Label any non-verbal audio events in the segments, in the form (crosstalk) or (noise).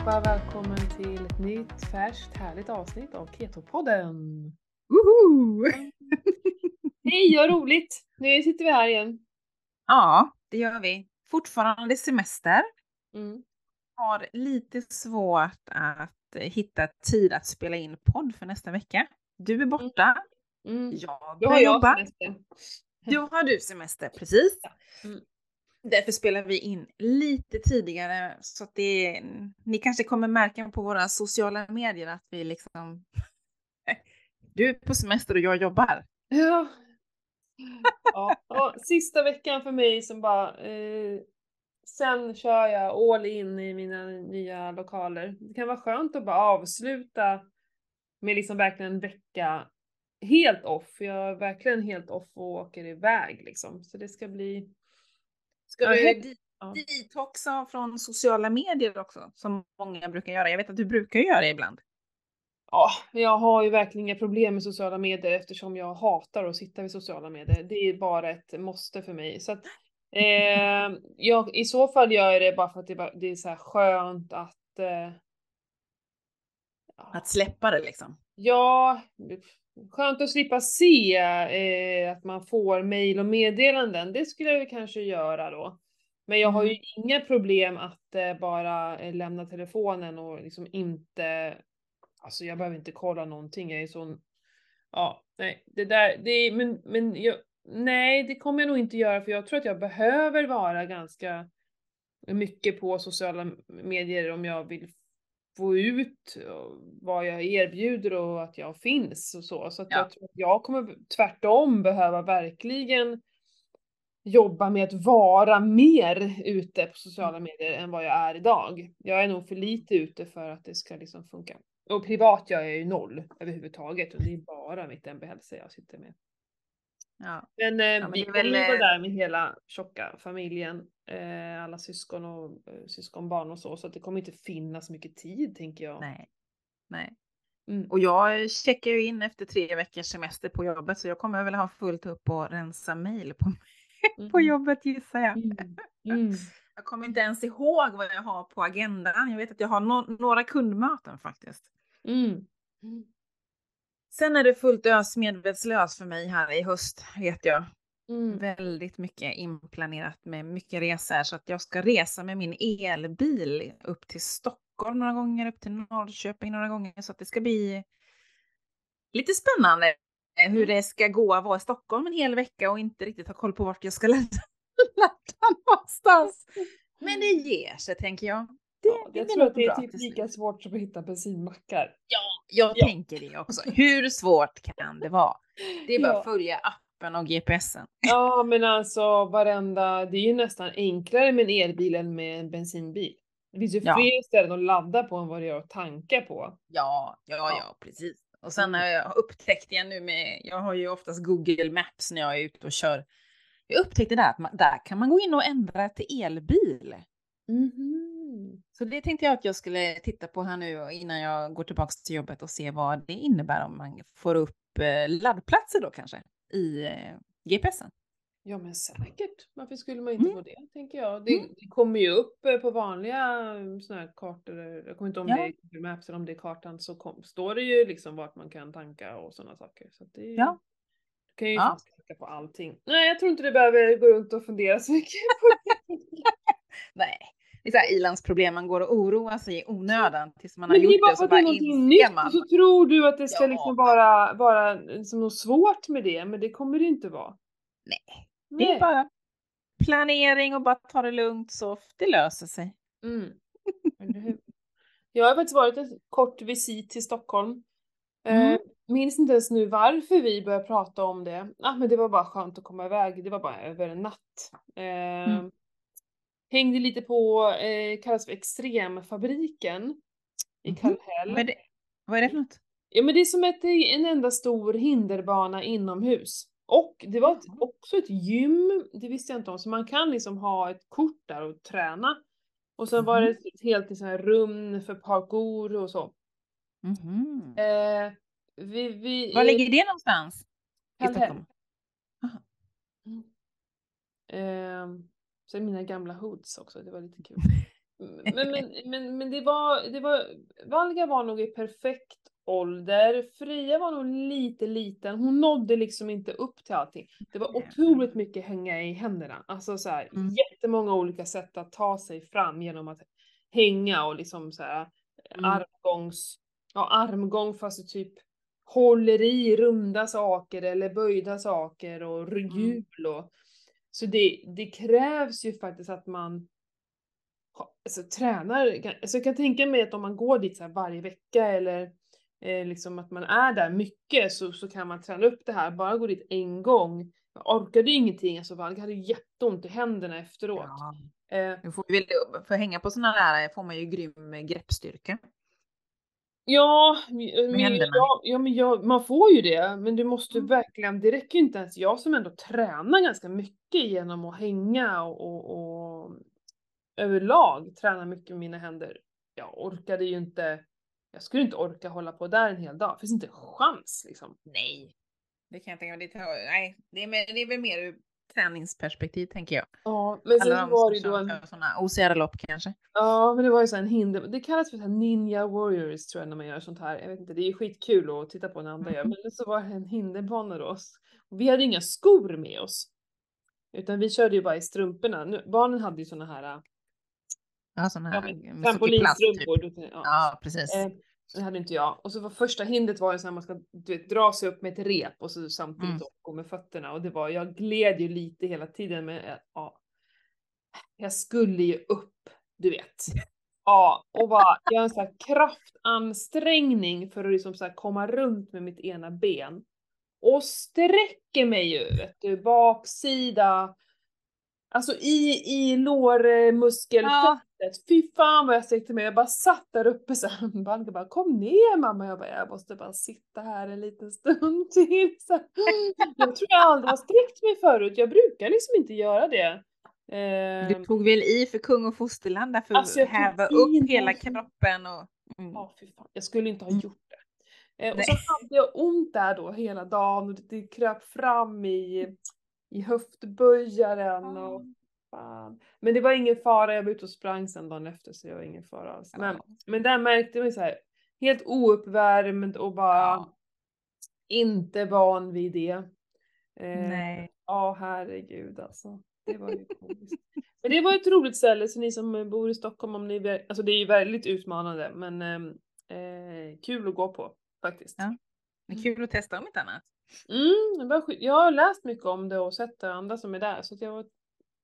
allihopa! Välkommen till ett nytt färskt härligt avsnitt av Keto-podden! Woho! (laughs) Hej, vad roligt! Nu sitter vi här igen. Ja, det gör vi. Fortfarande semester. Mm. Har lite svårt att hitta tid att spela in podd för nästa vecka. Du är borta. Mm. Jag Då börjar jag jobba. semester. Då har du semester, precis. Mm. Därför spelar vi in lite tidigare så att det ni kanske kommer märka på våra sociala medier att vi liksom (laughs) du är på semester och jag jobbar. Ja. ja. Och Sista veckan för mig som bara... Eh, sen kör jag all in i mina nya lokaler. Det kan vara skönt att bara avsluta med liksom verkligen en vecka helt off. Jag är verkligen helt off och åker iväg liksom. Så det ska bli... Ska di- ja. Detoxa från sociala medier också, som många brukar göra. Jag vet att du brukar göra det ibland. Ja, jag har ju verkligen inga problem med sociala medier eftersom jag hatar att sitta vid sociala medier. Det är bara ett måste för mig. Så att, eh, jag, I så fall gör jag det bara för att det, bara, det är så här skönt att... Eh, Att släppa det liksom. ja, skönt att slippa se eh, att man får mejl och meddelanden. Det skulle jag kanske göra då. Men jag har ju inga problem att eh, bara eh, lämna telefonen och liksom inte Alltså jag behöver inte kolla någonting, jag är sån... Ja, nej, det där, det men, men jag, nej, det kommer jag nog inte göra för jag tror att jag behöver vara ganska mycket på sociala medier om jag vill få ut vad jag erbjuder och att jag finns och så. Så att Ja. jag tror att jag kommer tvärtom behöva verkligen jobba med att vara mer ute på sociala medier än vad jag är idag. Jag är nog för lite ute för att det ska liksom funka. Och privat gör jag ju noll överhuvudtaget och det är bara mitt MB-hälsa jag sitter med. Ja. Men, eh, men vi kommer väl, vara eh, där med hela tjocka familjen, eh, alla syskon och eh, syskonbarn och så, så att det kommer inte finnas mycket tid tänker jag. Nej. Nej. Mm. Och jag checkar ju in efter tre veckors semester på jobbet så jag kommer väl ha fullt upp och rensa mejl på, (laughs) på Mm. jobbet gissar jag. Mm. Mm. (laughs) Jag kommer inte ens ihåg vad jag har på agendan. Jag vet att jag har no- några kundmöten faktiskt. Mm. Sen är det fullt ös medvetslös för mig här i höst vet jag. Mm. Väldigt mycket inplanerat med mycket resor så att jag ska resa med min elbil upp till Stockholm några gånger, upp till Norrköping några gånger så att det ska bli lite spännande hur Mm. det ska gå att vara i Stockholm en hel vecka och inte riktigt ha koll på vart jag ska (laughs) ladda, ladda någonstans. Men det ger sig tänker jag. Det jag tror att det är typ lika svårt som att hitta bensinmackar. Ja, jag Ja. tänker det också. Hur svårt kan det vara? Det är bara Ja. att följa appen och GPSen. Ja, men alltså varenda, det är ju nästan enklare med en elbil än med en bensinbil. Det finns ju Ja. fler ställen att ladda på än vad det gör att tanka på. Ja, ja, Ja. ja, precis. Och sen Mm. har jag upptäckt igen nu med, jag har ju oftast Google Maps när jag är ute och kör. Jag upptäckte där att man, där kan man gå in och ändra till elbil. Mhm. Så det tänkte jag att jag skulle titta på här nu innan jag går tillbaka till jobbet och se vad det innebär om man får upp eh, laddplatser då kanske i eh, GPSen. Ja men säkert. Varför skulle man inte Mm. få det, tänker jag. Det, Mm. det kommer ju upp eh, på vanliga såna här kartor. Jag kommer inte om Ja. det är Google Maps eller om det är kartan så kom, står det ju liksom vart man kan tanka och sådana saker. Så det är Ja. Du kan ju Ja. tanka på allting. Nej, jag tror inte du behöver gå runt och fundera så mycket på det. (laughs) Nej, det är ilandsproblem, man går och oroar sig i onödan tills man har Men det gjort är bara det för att det är någonting nytt man. och så tror du att det ska Ja. liksom vara, vara liksom något svårt med det, men det kommer det inte vara. Nej, Det är Nej. bara planering och bara ta det lugnt så det löser sig. Mm. (laughs) Jag har faktiskt varit ett kort visit till Stockholm. Mm. Eh, minns inte ens nu varför vi började prata om det. Ah, men det var bara skönt att komma iväg. Det var bara över en natt. Eh, Mm. Hängde lite på, eh, kallas för Extremfabriken i Mhm. Kallhäll. Vad är det, vad är det för något? Ja men det är som ett, en enda stor hinderbana inomhus. Och det var ett, också ett gym, det visste jag inte om, så man kan liksom ha ett kort där och träna. Och sen var det Mhm. ett helt så här rum för parkour och så. Mhm. Eh, vi, vi, Var eh, ligger det någonstans? I Kallhäll. Stockholm? Aha. Mm. Eh, sen mina gamla hoods också, det var lite kul. (laughs) Men, men, men, men det var, det var, Valga var nog i perfekt ålder. Fria var nog lite liten. Hon nådde liksom inte upp till allting. Det var otroligt mycket hänga i händerna. Alltså så här, Mm. jättemånga olika sätt att ta sig fram genom att hänga och liksom så här Mm. armgångs, ja armgång fast du typ håller i runda saker eller böjda saker och Mm. hjul och så det, det krävs ju faktiskt att man alltså, tränar. Alltså, jag kan tänka mig att om man går dit så varje vecka eller eh, liksom att man är där mycket så, så kan man träna upp det här. Bara gå dit en gång. Jag orkade ju ingenting, alltså Valga hade ju jätteont i händerna efteråt. Ja. Eh, får, för att hänga på sådana där får man ju grym greppstyrka. Ja, men, händerna. ja, ja men ja, man får ju det, men du måste Mm. verkligen, det räcker ju inte ens jag som ändå tränar ganska mycket genom att hänga och, och, och överlag tränar mycket med mina händer. Jag orkade ju inte, jag skulle inte orka hålla på där en hel dag, det finns inte en chans liksom. Nej. Det kan jag tänka mig. Det, tar- nej, det, är, mer- det är väl mer träningsperspektiv tänker jag. Ja, men sen Alla de var det då en, sådana OCR-lopp kanske. ja men det var ju så en hinder, det kallas för så ninja warriors tror jag när man gör sånt här. Jag vet inte, det är ju skitkul att titta på när andra gör, Mm. men så var det en hinderbana då. Och vi hade inga skor med oss. Utan vi körde ju bara i strumporna. Nu, barnen hade ju såna här Ja, sådana ja, här mycket plast, trampolinstrumpor. Typ. Ja. Ja, precis. Eh, det hade inte jag. Och så var första hindret var ju så här man ska du vet, dra sig upp med ett rep och så samtidigt Mm. gå med fötterna. Och det var, jag gled ju lite hela tiden men ja. Jag skulle ju upp, du vet. Ja, och bara göra en sån här kraftansträngning för att liksom så komma runt med mitt ena ben. Och sträcker mig ju, vet du, baksida. Alltså i, i lårmuskelfältet. Ja. Fy fan vad jag sträckte mig. Jag bara satt där uppe så här. (laughs) Bara kom ner mamma. Jag bara jag måste bara sitta här en liten stund (laughs) till. Så. Jag tror jag aldrig har sträckt mig förut. Jag brukar liksom inte göra det. Du Eh, tog väl i för kung och fosterland där för Alltså, att häva upp hela kroppen och... Mm. Ja, fy fan. Jag skulle inte ha Mm. gjort det. Eh, och så hade jag ont där då hela dagen och det, det kröp fram i, i höftböjaren och fan. Men det var ingen fara, jag var ute och sprang sen dagen efter så det var ingen fara alls. Men, Ja. men där märkte man så här, helt ouppvärmd och bara Ja. inte van vid det. Eh, Nej. Ja, herregud alltså. Det var ju komiskt. Men det var ett roligt ställe, så ni som bor i Stockholm, om ni vill, alltså det är ju väldigt utmanande, men ehm, eh, kul att gå på faktiskt. Ja. Det är kul att testa om inte annat. Mm. Jag har läst mycket om det och sett andra som är där, så att jag var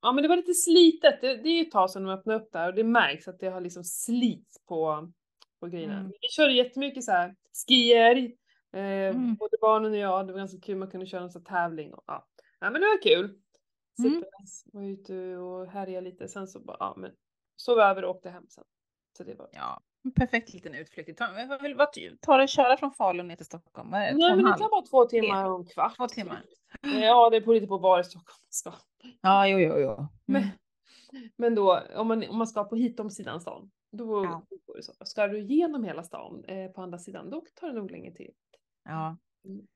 Ja men det var lite slitet, det, det är ju ett tag sedan de öppnade upp där och det märks att det har liksom slits på, på grejerna. Mm. Vi körde jättemycket så här skier, eh, Mm. både barnen och jag, det var ganska kul, man kunde köra en sån tävling och ja. ja men det var kul. Mm. Supernice, var ute och härjade lite, sen så bara, ja men sov över och åkte hem sen. Så det var... Ja, perfekt liten utflykt. Ta- tar det köra från Falun ner till Stockholm? Nej en men det kan vara två timmar och en kvart. Två timmar. Ja det beror lite på var i Stockholm man ska. Ja, jo, jo, jo. Men, Mm. men då, om man, om man ska på hit om sidan stan, då Ja. då går det så. Ska du igenom hela stan eh, på andra sidan, då tar det nog längre tid. Ja, Mm.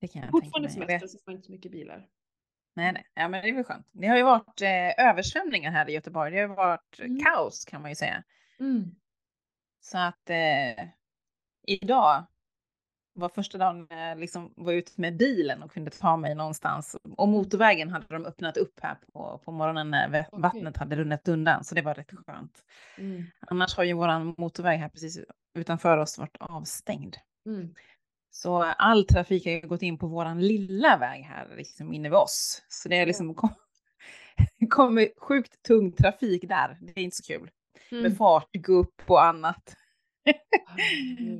det kan jag tänka Fortfarande mig. Jag semester så får inte så mycket bilar. Nej, nej. Ja, men det är väl skönt. Det har ju varit eh, översvämningar här i Göteborg. Det har ju varit Mm. kaos kan man ju säga. Mm. Så att eh, idag var första dagen jag liksom var ute med bilen och kunde ta mig någonstans. Och motorvägen hade de öppnat upp här på, på morgonen när vattnet hade runnit undan. Så det var rätt skönt. Mm. Annars har ju våran motorväg här precis utanför oss varit avstängd. Mm. Så all trafik har gått in på våran lilla väg här liksom inne vid oss. Så det är liksom (laughs) kom, kommer sjukt tung trafik där. Det är inte så kul. Mm. Med fartgupp och annat.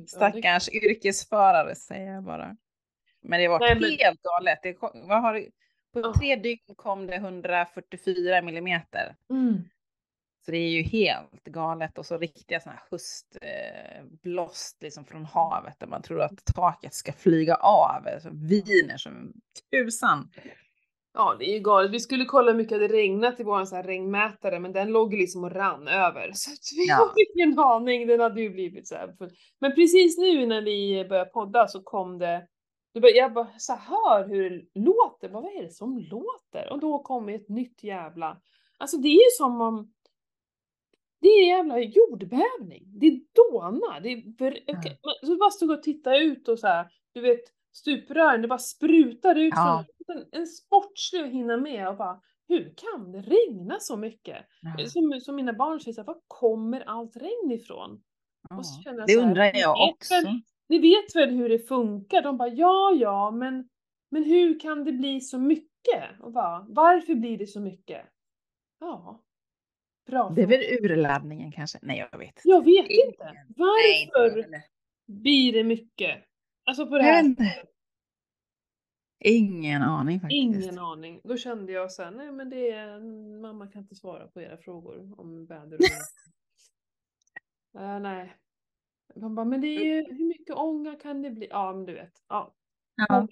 Stackars yrkesförare säger jag bara. Men det var Nej, men- helt galet. Det kom, vad har det, på tre dygn kom det 144 millimeter. Mm. Så det är ju helt galet och så riktiga sådana här höstblåst liksom från havet där man tror att taket ska flyga av. Så viner som tusan. Ja det är ju galet. Vi skulle kolla hur mycket det regnat i vår så här regnmätare men den låg liksom och rann över. (laughs) Så vi Ja. hade ingen aning, den hade ju blivit så här. Men precis nu när vi började podda så kom det, jag bara så hör hur det låter, vad är det som låter? Och då kom ett nytt jävla, alltså det är ju som om det är jävla jordbävning. Det dånar. Det är man- Så bara stod och tittade ut och så här, du vet stuprören, det bara sprutar ut Ja. från en, en sportslig att hinna med och bara hur kan det regna så mycket? Ja. Som, som mina barn säger, så här, var kommer allt regn ifrån? Ja. jag Det här, undrar ni jag också. väl- Ni vet väl hur det funkar? De bara ja, ja, men, men hur kan det bli så mycket? Och bara, varför blir det så mycket? Ja, bra Det är väl urladdningen kanske? Nej, jag vet. Jag vet inte. Nej, Varför heller. blir det mycket? Alltså på det här inte. Ingen aning faktiskt. Ingen aning. Då kände jag så här, nej men det är, mamma kan inte svara på era frågor om väder och. (laughs) Eh, nej. De bara, men det är ju, hur mycket ånga kan det bli? Ja men du vet. Ja. Ja.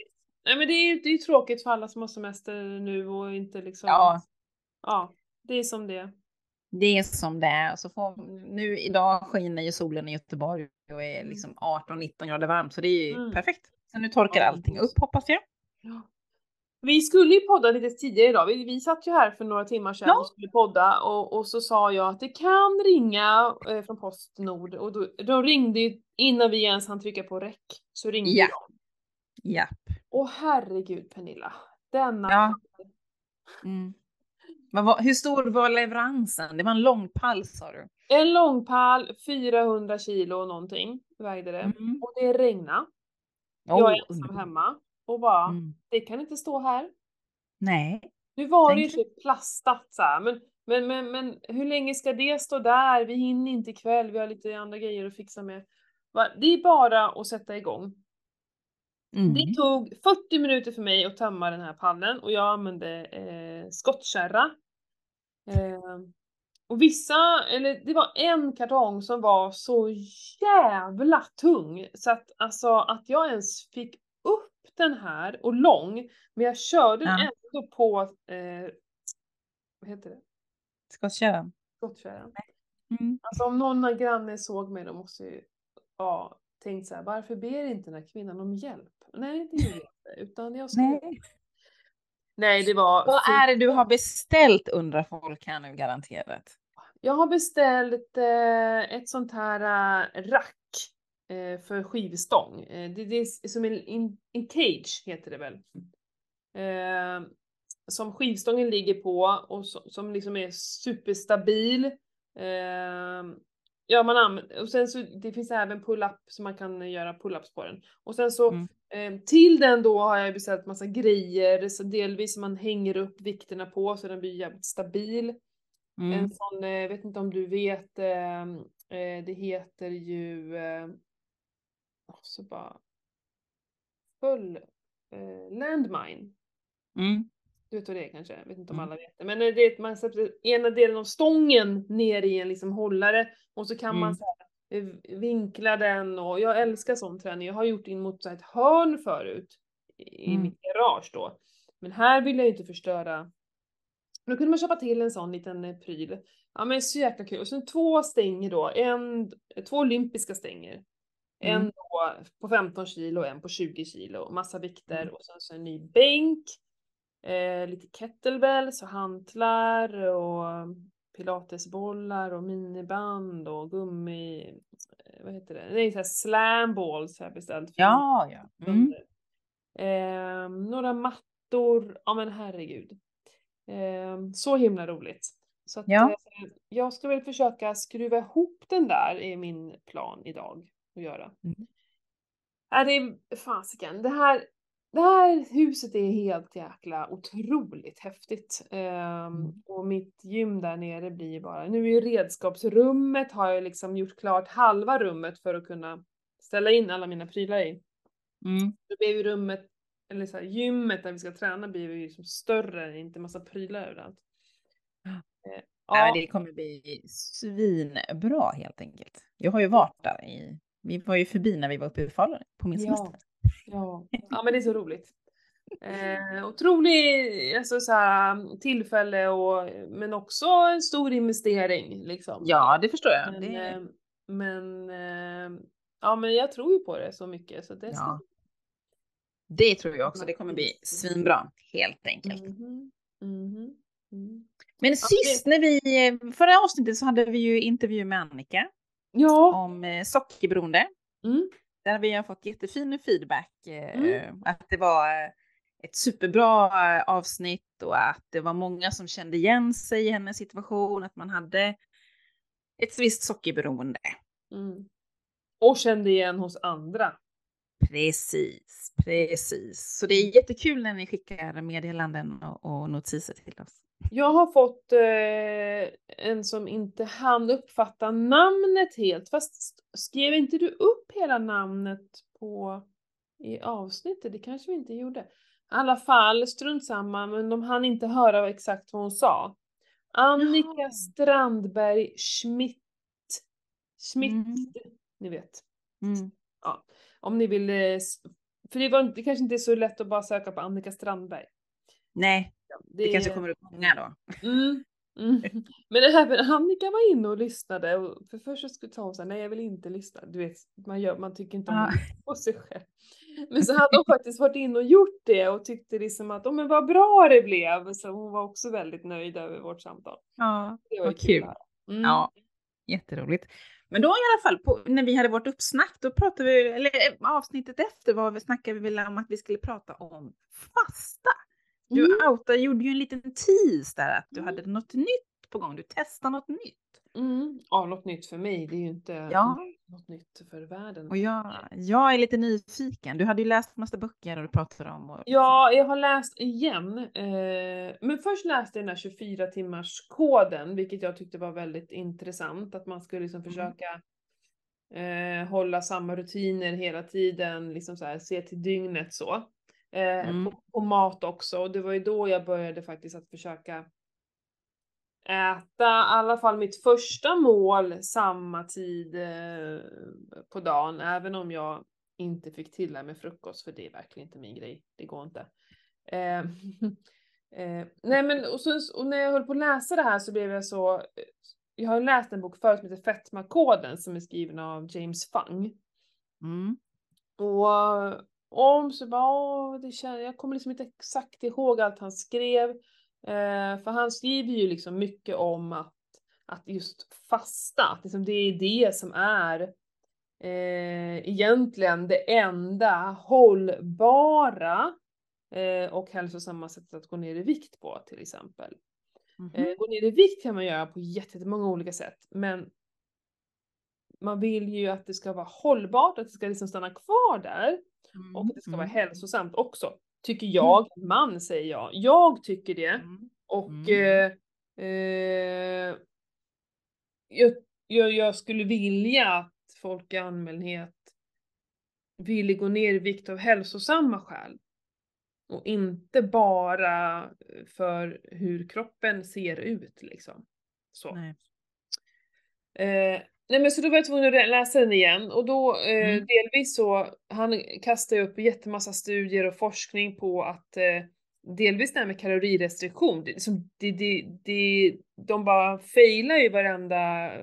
Nej men det är ju det är tråkigt för alla som har semester nu och inte liksom. ja, Ja, det är som det är. det är som det är. Så får, nu idag skiner ju solen i Göteborg och är Mm. liksom 18-19 grader varmt så det är ju Mm. perfekt. Så nu torkar allting upp hoppas jag. Ja. Vi skulle ju podda lite tidigare idag. Vi, vi satt ju här för några timmar sedan Ja. och skulle podda och, och så sa jag att det kan ringa eh, från Postnord och då, de ringde ju innan vi ens hann trycka på räck så ringde Ja. de. Ja. Åh herregud Pernilla. Denna Ja. Mm. Var, hur stor var leveransen? Det var en lång pall sa du? En långpall, 400 kilo någonting vägde det. Mm. Och det regnade. Oh, jag är ensam hemma och bara, Mm. det kan inte stå här. Nej. Nu var det ju typ plastat så här, men, men, men, men hur länge ska det stå där? Vi hinner inte ikväll, vi har lite andra grejer att fixa med. Det är bara att sätta igång. Mm. Det tog 40 minuter för mig att tömma den här pallen och jag använde eh, skottkärra. Eh, och vissa, eller det var en kartong som var så jävla tung så att alltså att jag ens fick upp den här och lång, men jag körde den Ja. ändå på, eh, vad heter det, Skottkärran. skottkärran. Mm. Alltså om någon av grannen såg mig då måste ju, ja, tänkt så här, varför ber inte den här kvinnan om hjälp? Nej, det gjorde jag inte, utan jag ska... Nej. Nej, det var... Vad är det du har beställt undrar folk här nu garanterat. Jag har beställt eh, ett sånt här eh, rack för skivstång. Eh, det, det är som en in cage heter det väl. Eh, som skivstången ligger på och som, som liksom är superstabil. Eh, ja, man använder, och sen så det finns även pull-up så man kan göra pull-ups på den. Och sen så Mm. eh, till den då har jag beställt massa grejer, så delvis som man hänger upp vikterna på så den blir jävligt stabil. En Mm. sån, eh, jag vet inte om du vet, eh, eh, det heter ju, eh, så bara, full, eh, landmine. Mm. Du vet vad det är kanske? Jag vet inte om Mm. alla vet det. Men eh, det är att man sätter ena delen av stången ner i en liksom hållare och så kan man Mm. så här, eh, vinkla den och jag älskar sån träning. Jag har gjort in mot så ett hörn förut i Mm. mitt garage då. Men här vill jag inte förstöra. Då kunde man köpa till en sån liten eh, pryl. Ja men så jäkla kul. Och sen två stänger då, en, två olympiska stänger. En På 15 kilo och en på 20 kilo. Massa vikter Mm. och sen så en ny bänk. Eh, lite kettlebells och hantlar och pilatesbollar och miniband och gummi... eh, Vad heter det? Nej, så här slam balls har jag beställt. Ja, ja. Mm. Eh, några mattor. Ja men herregud. Eh, så himla roligt. Så att, Ja. eh, jag ska väl försöka skruva ihop den där är min plan idag att göra. Mm. Är det är fasiken, det här, det här huset är helt jäkla otroligt häftigt. Ehm, Mm. Och mitt gym där nere blir bara, nu är ju redskapsrummet har jag liksom gjort klart halva rummet för att kunna ställa in alla mina prylar i. Mm. Då blir ju rummet, eller så här, gymmet där vi ska träna blir ju liksom större, inte massa prylar överallt. Ja. (gasps) Eh, Ja, Ja, det kommer bli svinbra helt enkelt. Jag har ju varit där i, vi var ju förbi när vi var uppe i Falun på min Ja. semester. ja, (laughs) ja men det är så roligt. Eh, otrolig alltså, så här, tillfälle och, men också en stor investering liksom. Ja, det förstår jag. Men, Det, eh, men, eh, ja men jag tror ju på det så mycket så det ska ja, det tror jag också. Det kommer bli svinbra helt enkelt. Mhm, mhm. Mm. Men sist när vi, förra avsnittet så hade vi ju intervju med Annika. Ja. Om eh, sockerberoende. Mm. Där vi har fått jättefin feedback. Eh, mm. Att det var eh, ett superbra avsnitt och att det var många som kände igen sig i hennes situation. Att man hade ett visst sockerberoende. Mm. Och kände igen hos andra. Precis, precis. Så det är jättekul när ni skickar meddelanden och, och notiser till oss. Jag har fått eh, en som inte hann uppfatta namnet helt, fast skrev inte du upp hela namnet på i avsnittet? Det kanske vi inte gjorde. I alla fall, strunt samma, men de hann inte höra exakt vad hon sa. Annika Jaha. Strandberg Schmidt. Schmidt, mm. ni vet. Mm. Ja. Om ni vill, eh, för det, var, det kanske inte är så lätt att bara söka på Annika Strandberg. Nej, det, det kanske kommer upp många då. Mm, mm. (laughs) Men även Annika var inne och lyssnade och för först så skulle så här, nej jag vill inte lyssna. Du vet, man, gör, man tycker inte om (laughs) på sig själv. Men så hade hon (laughs) faktiskt varit inne och gjort det och tyckte liksom att, oh, men vad bra det blev. Så hon var också väldigt nöjd över vårt samtal. Ja, det var vad kul. Mm. Ja, jätteroligt. Men då i alla fall, på, när vi hade vårt uppsnack, då pratade vi, eller eh, avsnittet efter var vi snackade vi väl om att vi skulle prata om fasta. Du mm. outade, gjorde ju en liten tease där att du mm. hade något nytt på gång, du testar något nytt. Mm. Ja, något nytt för mig, det är ju inte ja. något nytt för världen. Och jag, jag är lite nyfiken, du hade ju läst massa böcker och du pratade om. Och... Ja, jag har läst igen. Eh, men först läste jag den här 24 timmars koden, vilket jag tyckte var väldigt intressant, att man skulle liksom mm. försöka eh, hålla samma rutiner hela tiden, liksom så här, se till dygnet så. Eh, mm. på, på, mat också. Och det var ju då jag började faktiskt att försöka äta i alla fall mitt första mål samma tid eh, på dagen, även om jag inte fick till det med frukost, för det är verkligen inte min grej. Det går inte. Eh, (laughs) eh, nej men och, så, och när jag höll på att läsa det här så blev jag så, jag har läst en bok förut som heter Fetmakoden som är skriven av James Fung. Mm. Och om så bara, det känner, jag kommer liksom inte exakt ihåg allt han skrev. Eh, för han skriver ju liksom mycket om att, att just fasta, att liksom det är det som är eh, egentligen det enda hållbara eh, och hälsosamma sättet att gå ner i vikt på till exempel. Mm -hmm. gå ner i vikt kan man göra på jättemånga olika sätt, men man vill ju att det ska vara hållbart, att det ska liksom stanna kvar där. Mm. Och det ska vara mm. hälsosamt också. Tycker jag, mm. man säger jag. Jag tycker det. Mm. Och eh, eh, jag, jag, jag, skulle vilja att folk i allmänhet ville gå ner i vikt av hälsosamma skäl. Och inte bara för hur kroppen ser ut liksom. Så. Eh, Nej men så då var jag tvungen att läsa den igen och då eh, mm. delvis så, han kastar ju upp jättemassa studier och forskning på att eh, delvis det här med kalorirestriktion, det, liksom, det, det, det, de bara failar ju varenda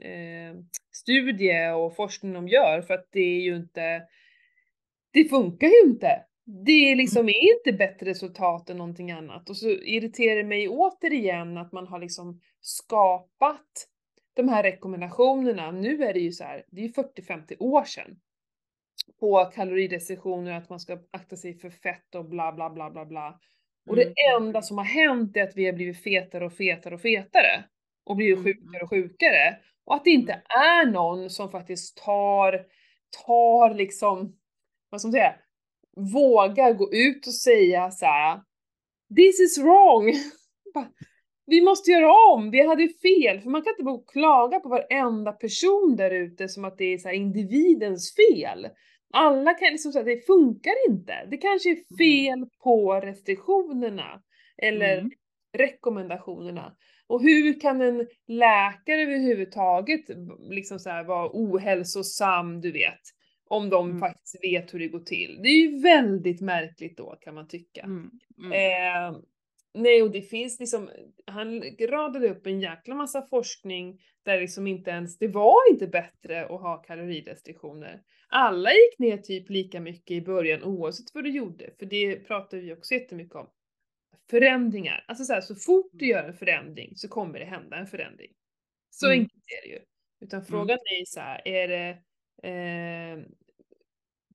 eh, studie och forskning de gör för att det är ju inte, det funkar ju inte. Det liksom mm. är inte bättre resultat än någonting annat och så irriterar det mig återigen att man har liksom skapat de här rekommendationerna, nu är det ju så här, det är ju 40-50 år sedan på kalorirestriktioner, att man ska akta sig för fett och bla bla bla bla bla. Och det mm. enda som har hänt är att vi har blivit fetare och fetare och fetare och blivit mm. sjukare och sjukare. Och att det inte mm. är någon som faktiskt tar, tar liksom, vad ska man säga, vågar gå ut och säga så här, this is wrong. (laughs) vi måste göra om, vi hade fel. För man kan inte bara klaga på varenda person där ute som att det är så individens fel. Alla kan liksom säga att det funkar inte. Det kanske är mm. fel på restriktionerna eller mm. rekommendationerna. Och hur kan en läkare överhuvudtaget liksom så här vara ohälsosam, du vet? Om de mm. faktiskt vet hur det går till. Det är ju väldigt märkligt då kan man tycka. Mm. Mm. Eh, Nej, och det finns liksom, han radade upp en jäkla massa forskning där liksom inte ens, det var inte bättre att ha kalorirestriktioner. Alla gick ner typ lika mycket i början oavsett vad du gjorde, för det pratar vi också jättemycket om. förändringar. Alltså så, här, så fort du gör en förändring så kommer det hända en förändring. Så Mm. enkelt är det ju. Utan frågan är så här, är det, eh,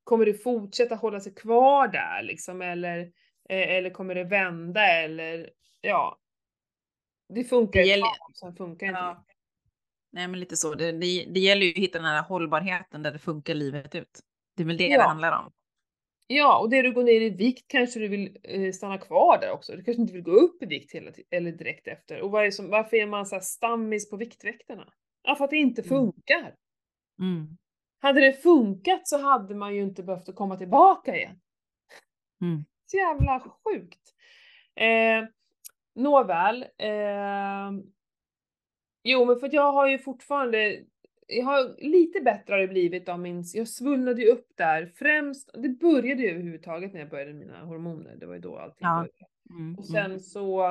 kommer det fortsätta hålla sig kvar där liksom eller, eller kommer det vända eller ja. Det funkar Det ett gäller- tag, sen funkar inte det. Ja. Nej, men lite så. Det, det, det gäller ju att hitta den här hållbarheten där det funkar livet ut. Det är väl det Ja. det handlar om. Ja, och det du går ner i vikt kanske du vill eh, stanna kvar där också. Du kanske inte vill gå upp i vikt hela eller direkt efter. Och är som, varför är man så här stammis på Viktväktarna? Ja, för att det inte Mm. funkar. Mm. Hade det funkat så hade man ju inte behövt komma tillbaka igen. Mm. Så jävla sjukt. Eh, nåväl. Eh, jo, men för att jag har ju fortfarande, jag har lite bättre har det blivit av min, jag svullnade ju upp där främst, det började ju överhuvudtaget när jag började mina hormoner, det var ju då allting Ja. började. Mm. Och Mm. sen så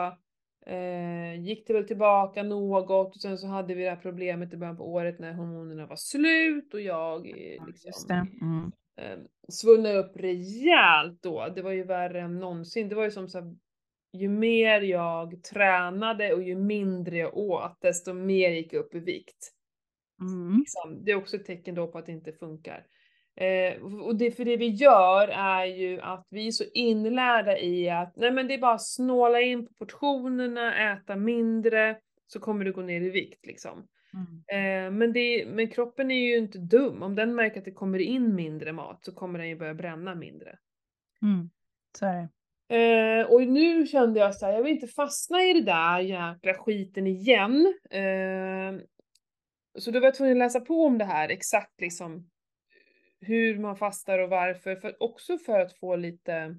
eh, gick det väl tillbaka något och sen så hade vi det här problemet i början på året när hormonerna var slut och jag Ja, liksom. Mm. Eh, svullnade upp rejält då. Det var ju värre än någonsin. Det var ju som så här, ju mer jag tränade och ju mindre jag åt, desto mer gick jag upp i vikt. Mm. Liksom. Det är också ett tecken då på att det inte funkar. Eh, och det, för det vi gör är ju att vi är så inlärda i att nej men det är bara att snåla in på portionerna, äta mindre, så kommer du gå ner i vikt liksom. Mm. Eh, men, det, men kroppen är ju inte dum. Om den märker att det kommer in mindre mat så kommer den ju börja bränna mindre. Mm. Så är det. Eh, och nu kände jag så här, jag vill inte fastna i det där jäkla skiten igen. Eh, så då var jag tvungen att läsa på om det här, exakt liksom hur man fastar och varför. För, också för att få lite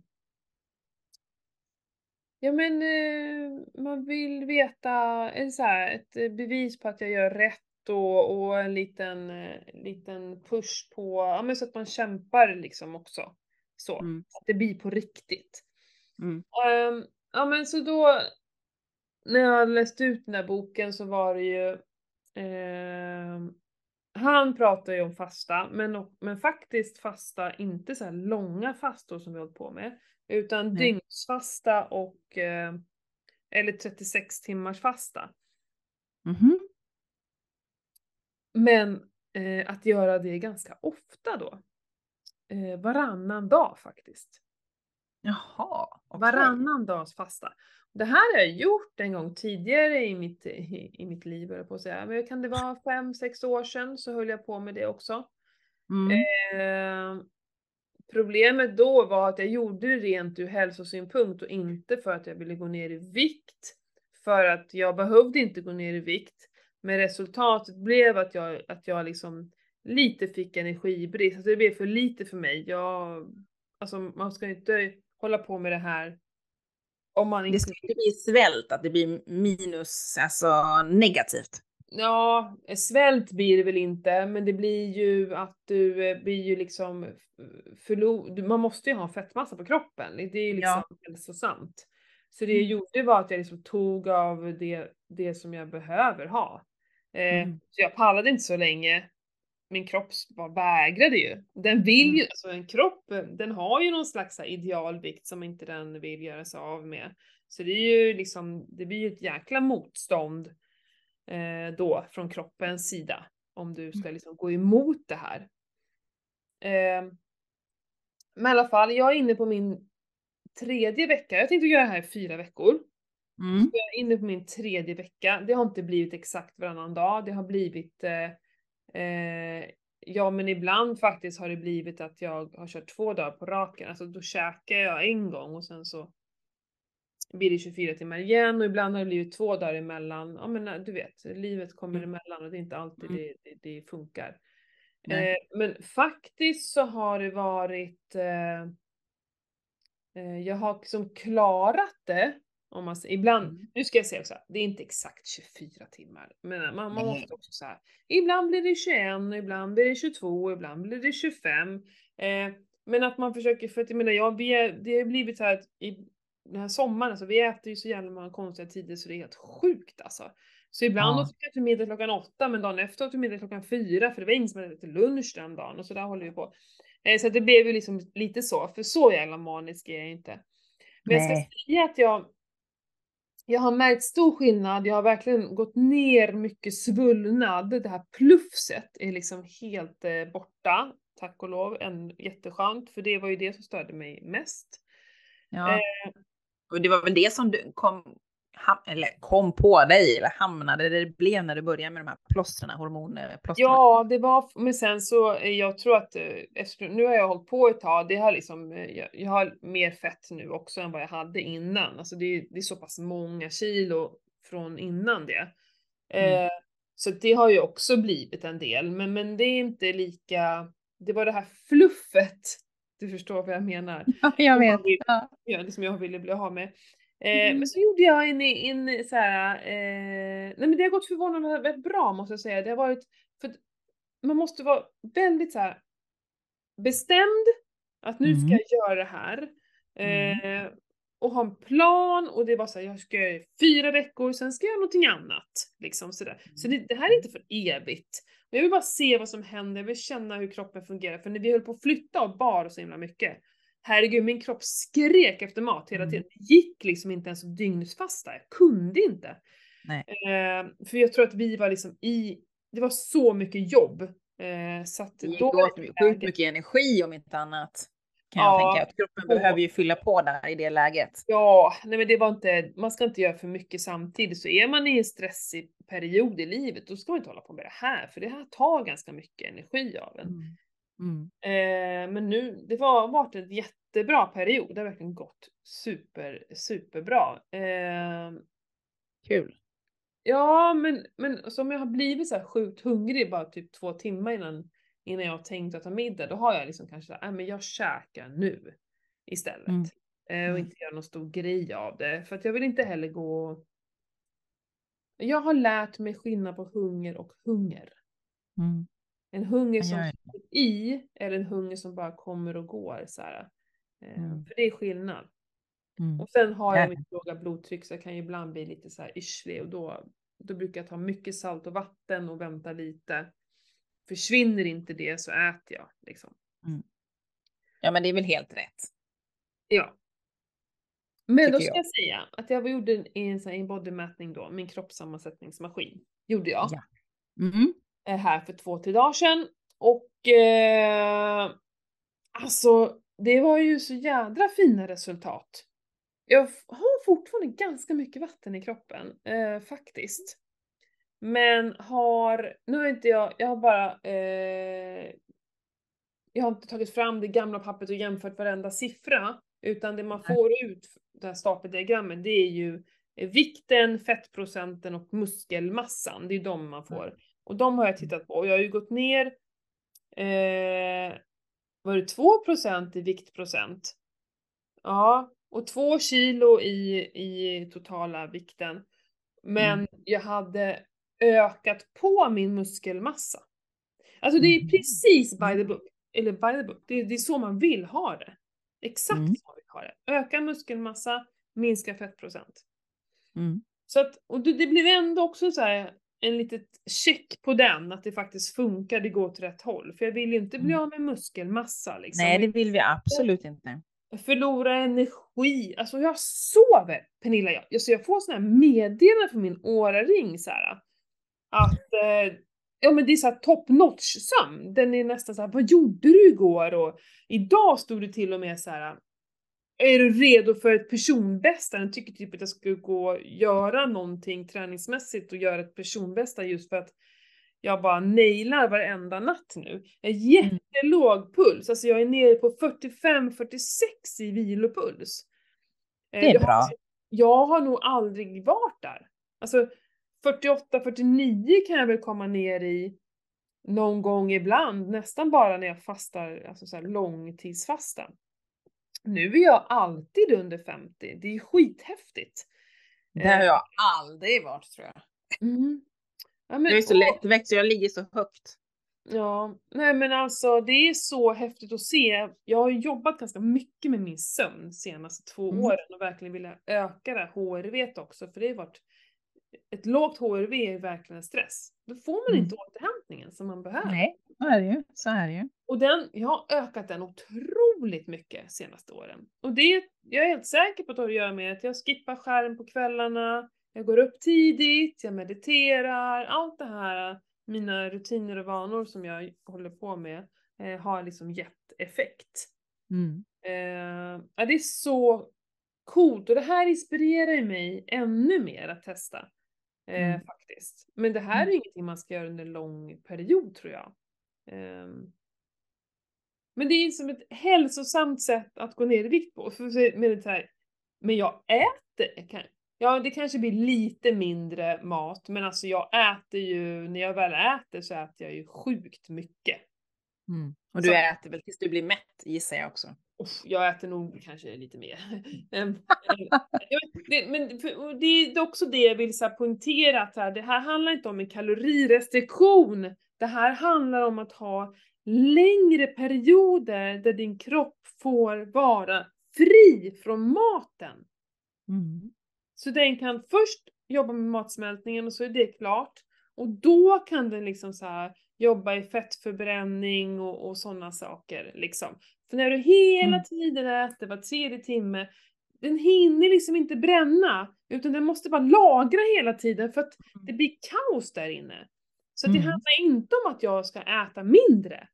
Ja men eh, man vill veta, så här, ett eh, bevis på att jag gör rätt och, och en liten, eh, liten push på, ja men så att man kämpar liksom också. Så, Mm. att det blir på riktigt. Mm. Ehm, ja men så då, när jag läste ut den här boken så var det ju, ehm, han pratar ju om fasta, men, men faktiskt fasta, inte så långa fastor som vi hållit på med, utan Nej. dygnsfasta och, eh, eller 36 timmars fasta. Mhm. Men eh, att göra det ganska ofta då. Eh, varannan dag faktiskt. Jaha. okej. Varannan dags fasta. Det här har jag gjort en gång tidigare i mitt, i, i mitt liv, på att säga. Men kan det vara fem, sex år sedan så höll jag på med det också. Mm. Eh, problemet då var att jag gjorde det rent ur hälsosynpunkt och inte för att jag ville gå ner i vikt. För att jag behövde inte gå ner i vikt. Men resultatet blev att jag, att jag liksom lite fick energibrist. Alltså det blev för lite för mig. Jag, alltså man ska inte hålla på med det här om man Det inte ska inte bli svält, att det blir minus, alltså negativt. Ja, svält blir det väl inte, men det blir ju att du eh, blir ju liksom förlor... Man måste ju ha fettmassa på kroppen, det är ju liksom Ja. hälsosamt. Så det jag Mm. gjorde var att jag liksom tog av det, det som jag behöver ha. Eh, Mm. Så jag pallade inte så länge. Min kropp bara vägrade ju. Den vill Mm. ju, alltså en kropp, den har ju någon slags idealvikt som inte den vill göra sig av med. Så det är ju liksom, det blir ju ett jäkla motstånd eh, då från kroppens sida. Om du ska liksom gå emot det här. Eh, men i alla fall, jag är inne på min tredje vecka. Jag tänkte göra det här i fyra veckor. Mm. Så jag är inne på min tredje vecka. Det har inte blivit exakt varannan dag. Det har blivit eh, eh, Ja men ibland faktiskt har det blivit att jag har kört två dagar på raken. Alltså då käkar jag en gång och sen så blir det 24 timmar igen och ibland har det blivit två dagar emellan. Ja men eh, du vet, livet kommer Mm. emellan och det är inte alltid Mm. det, det, det funkar. Eh, men faktiskt så har det varit eh, eh, Jag har liksom klarat det. Om man, ibland, Mm. nu ska jag säga också, det är inte exakt 24 timmar. Men man, man Nej. måste också så här. Ibland blir det 21, ibland blir det 22, ibland blir det 25. Eh, men att man försöker, för att jag menar, jag, vi är, det har blivit så här att i den här sommaren, alltså, vi äter ju så jävla många konstiga tider så det är helt sjukt alltså. Så ibland Ja. åt vi till middag klockan åtta men dagen efter åt vi middag klockan fyra för det var ingen som hade ätit lunch den dagen och så där håller vi på. Eh, så det blev ju liksom lite så, för så jävla manisk är jag inte. Men jag Nej. ska säga att jag, jag har märkt stor skillnad, jag har verkligen gått ner mycket svullnad. Det här plufset är liksom helt eh, borta, tack och lov. En, jätteskönt, för det var ju det som störde mig mest. Ja. Eh, och det var väl det som du kom, ham, eller kom på dig, eller hamnade där det blev när du började med de här plåstren, hormonplåstren? Ja, det var, men sen så, eh, jag tror att eh, nu har jag hållit på ett tag, det har liksom, eh, jag, jag har mer fett nu också än vad jag hade innan. Alltså det, det är så pass många kilo från innan det. Mm. Eh, så det har ju också blivit en del, men, men det är inte lika, det var det här fluffet, du förstår vad jag menar. (laughs) Ja, jag vet. Ja, det som jag ville bli av med. Eh, mm. Men så gjorde jag en, en så här, eh, nej men det har gått förvånansvärt bra måste jag säga. Det har varit, för man måste vara väldigt så här bestämd att nu ska mm. jag göra det här. Mm. Eh, mm. Och ha en plan och det var så här, jag ska göra fyra veckor, sen ska jag göra någonting annat. Liksom sådär. Så det, det här är inte för evigt. Jag vill bara se vad som händer, jag vill känna hur kroppen fungerar. För när vi höll på att flytta och bar så himla mycket, herregud min kropp skrek efter mat hela mm. tiden. Det gick liksom inte ens att dygnsfasta, jag kunde inte. Eh, för jag tror att vi var liksom i, det var så mycket jobb. Eh, så att det gick åt sjukt mycket energi om inte annat. Kan ja, jag tänka, att kroppen och, behöver ju fylla på där i det läget. Ja, nej men det var inte, man ska inte göra för mycket samtidigt. Så är man i en stressig period i livet, då ska man inte hålla på med det här, för det här tar ganska mycket energi av en. Mm. Mm. Eh, men nu, det har varit en jättebra period. Det har verkligen gått super, superbra. Eh, Kul. Ja, men, men som jag har blivit så här sjukt hungrig bara typ två timmar innan, innan jag har tänkt att ta middag, då har jag liksom kanske äh, men jag käkar nu istället. Mm. Eh, och mm. inte göra någon stor grej av det. För att jag vill inte heller gå... Jag har lärt mig skillnad på hunger och hunger. Mm. En hunger som sitter i eller en hunger som bara kommer och går. Så här. Eh, mm. För det är skillnad. Mm. Och sen har jag mitt låga blodtryck så jag kan ju ibland bli lite så här yrslig och då, då brukar jag ta mycket salt och vatten och vänta lite. Försvinner inte det så äter jag liksom. Mm. Ja men det är väl helt rätt. Ja. Men då ska jag. jag säga att jag gjorde en, en bodymätning då, min kroppssammansättningsmaskin. Gjorde jag. Ja. Mm. Eh, här för två, tre dagar sedan. Och eh, alltså, det var ju så jädra fina resultat. Jag har fortfarande ganska mycket vatten i kroppen, eh, faktiskt. Men har, nu har inte jag, jag har bara, eh, jag har inte tagit fram det gamla pappret och jämfört varenda siffra, utan det man får ut, det här stapeldiagrammet, det är ju vikten, fettprocenten och muskelmassan. Det är de man får. Och de har jag tittat på och jag har ju gått ner, eh, var det 2% i viktprocent? Ja, och 2 kilo i, i totala vikten. Men mm. jag hade ökat på min muskelmassa. Alltså det är mm. precis by the book. Eller by the book, det, det är så man vill ha det. Exakt mm. så man vill ha det. Öka muskelmassa, minska fettprocent. Mm. Så att, och det, det blir ändå också så här, en litet check på den, att det faktiskt funkar, det går åt rätt håll. För jag vill ju inte bli mm. av med muskelmassa. Liksom. Nej, det vill vi absolut inte. Förlora energi. Alltså jag sover, Pernilla. Jag, alltså jag får sådana här meddelanden från min åraring så här, Att eh, ja men det är såhär top notch sömn. Den är nästan såhär, vad gjorde du igår? Och idag stod det till och med så här är du redo för ett personbästa? Den tycker typ att jag ska gå och göra någonting träningsmässigt och göra ett personbästa just för att jag bara nailar varenda natt nu. Jag har mm. jättelåg puls, alltså jag är nere på 45-46 i vilopuls. Eh, det är jag bra. Har, jag har nog aldrig varit där. Alltså 48-49 kan jag väl komma ner i någon gång ibland, nästan bara när jag fastar, alltså så här långtidsfasta. Nu är jag alltid under 50. Det är skithäftigt. Det har jag aldrig varit tror jag. Mm. Ja, men, jag är så lättväxt så jag ligger så högt. Ja, nej men alltså det är så häftigt att se. Jag har jobbat ganska mycket med min sömn de senaste två mm. åren och verkligen vilja öka det här HRV också för det har varit ett lågt HRV är verkligen stress. Då får man mm. inte återhämtningen som man behöver. Nej, Så är det ju. Så är det ju. Och den, jag har ökat den otroligt mycket senaste åren. Och det, jag är helt säker på att det har att göra med att jag skippar skärm på kvällarna, jag går upp tidigt, jag mediterar, allt det här, mina rutiner och vanor som jag håller på med, eh, har liksom gett effekt. Mm. Eh, ja, det är så coolt och det här inspirerar ju mig ännu mer att testa. Eh, Mm. Faktiskt. Men det här är ingenting man ska göra under en lång period tror jag. Ehm. Men det är ju som ett hälsosamt sätt att gå ner i vikt på. För, med det här, men jag äter, ja det kanske blir lite mindre mat, men alltså jag äter ju, när jag väl äter så äter jag ju sjukt mycket. Mm. Och Så- du äter väl tills du blir mätt gissar jag också. Jag äter nog kanske lite mer. (laughs) Ehm, men det, är också det jag vill så här poängtera att här, det här handlar inte om en kalorirestriktion. Det här handlar om att ha längre perioder där din kropp får vara fri från maten. Mm. Så den kan först jobba med matsmältningen och så är det klart. Och då kan den liksom så här jobba i fettförbränning och, och sådana saker liksom. För när du hela Mm. tiden äter var tredje timme, den hinner liksom inte bränna, utan den måste bara lagra hela tiden för att det blir kaos där inne. Så det Mm. handlar inte om att jag ska äta mindre.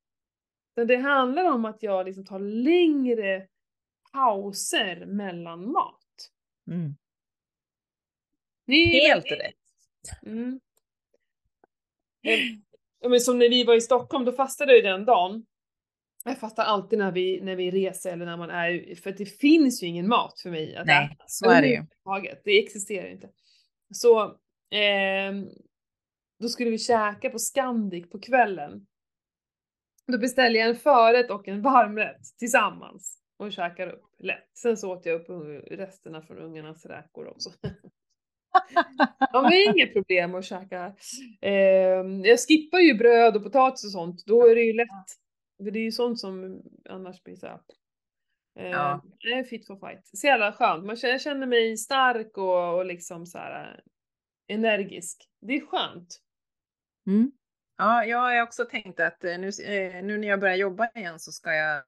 Utan det handlar om att jag liksom tar längre pauser mellan mat. Mm. Det Helt rätt. Mm. Men som när vi var i Stockholm, då fastade jag ju den dagen. Jag fastar alltid när vi, när vi reser eller när man är, för det finns ju ingen mat för mig att Nej, äta. så är det ju. Det existerar inte. Så, ehm, då skulle vi käka på Scandic på kvällen. Då beställde jag en förrätt och en varmrätt tillsammans och käkar upp lätt. Sen så åt jag upp resterna från ungarnas räkor också. Ja men inga problem att käka. Eh, jag skippar ju bröd och potatis och sånt, då är det ju lätt. För det är ju sånt som annars blir så här. Eh, Ja. Är fit for fight. Så jävla skönt. Man känner, jag känner mig stark och, och liksom så här eh, energisk. Det är skönt. Mm. Ja, jag har också tänkt att eh, nu, nu när jag börjar jobba igen så ska jag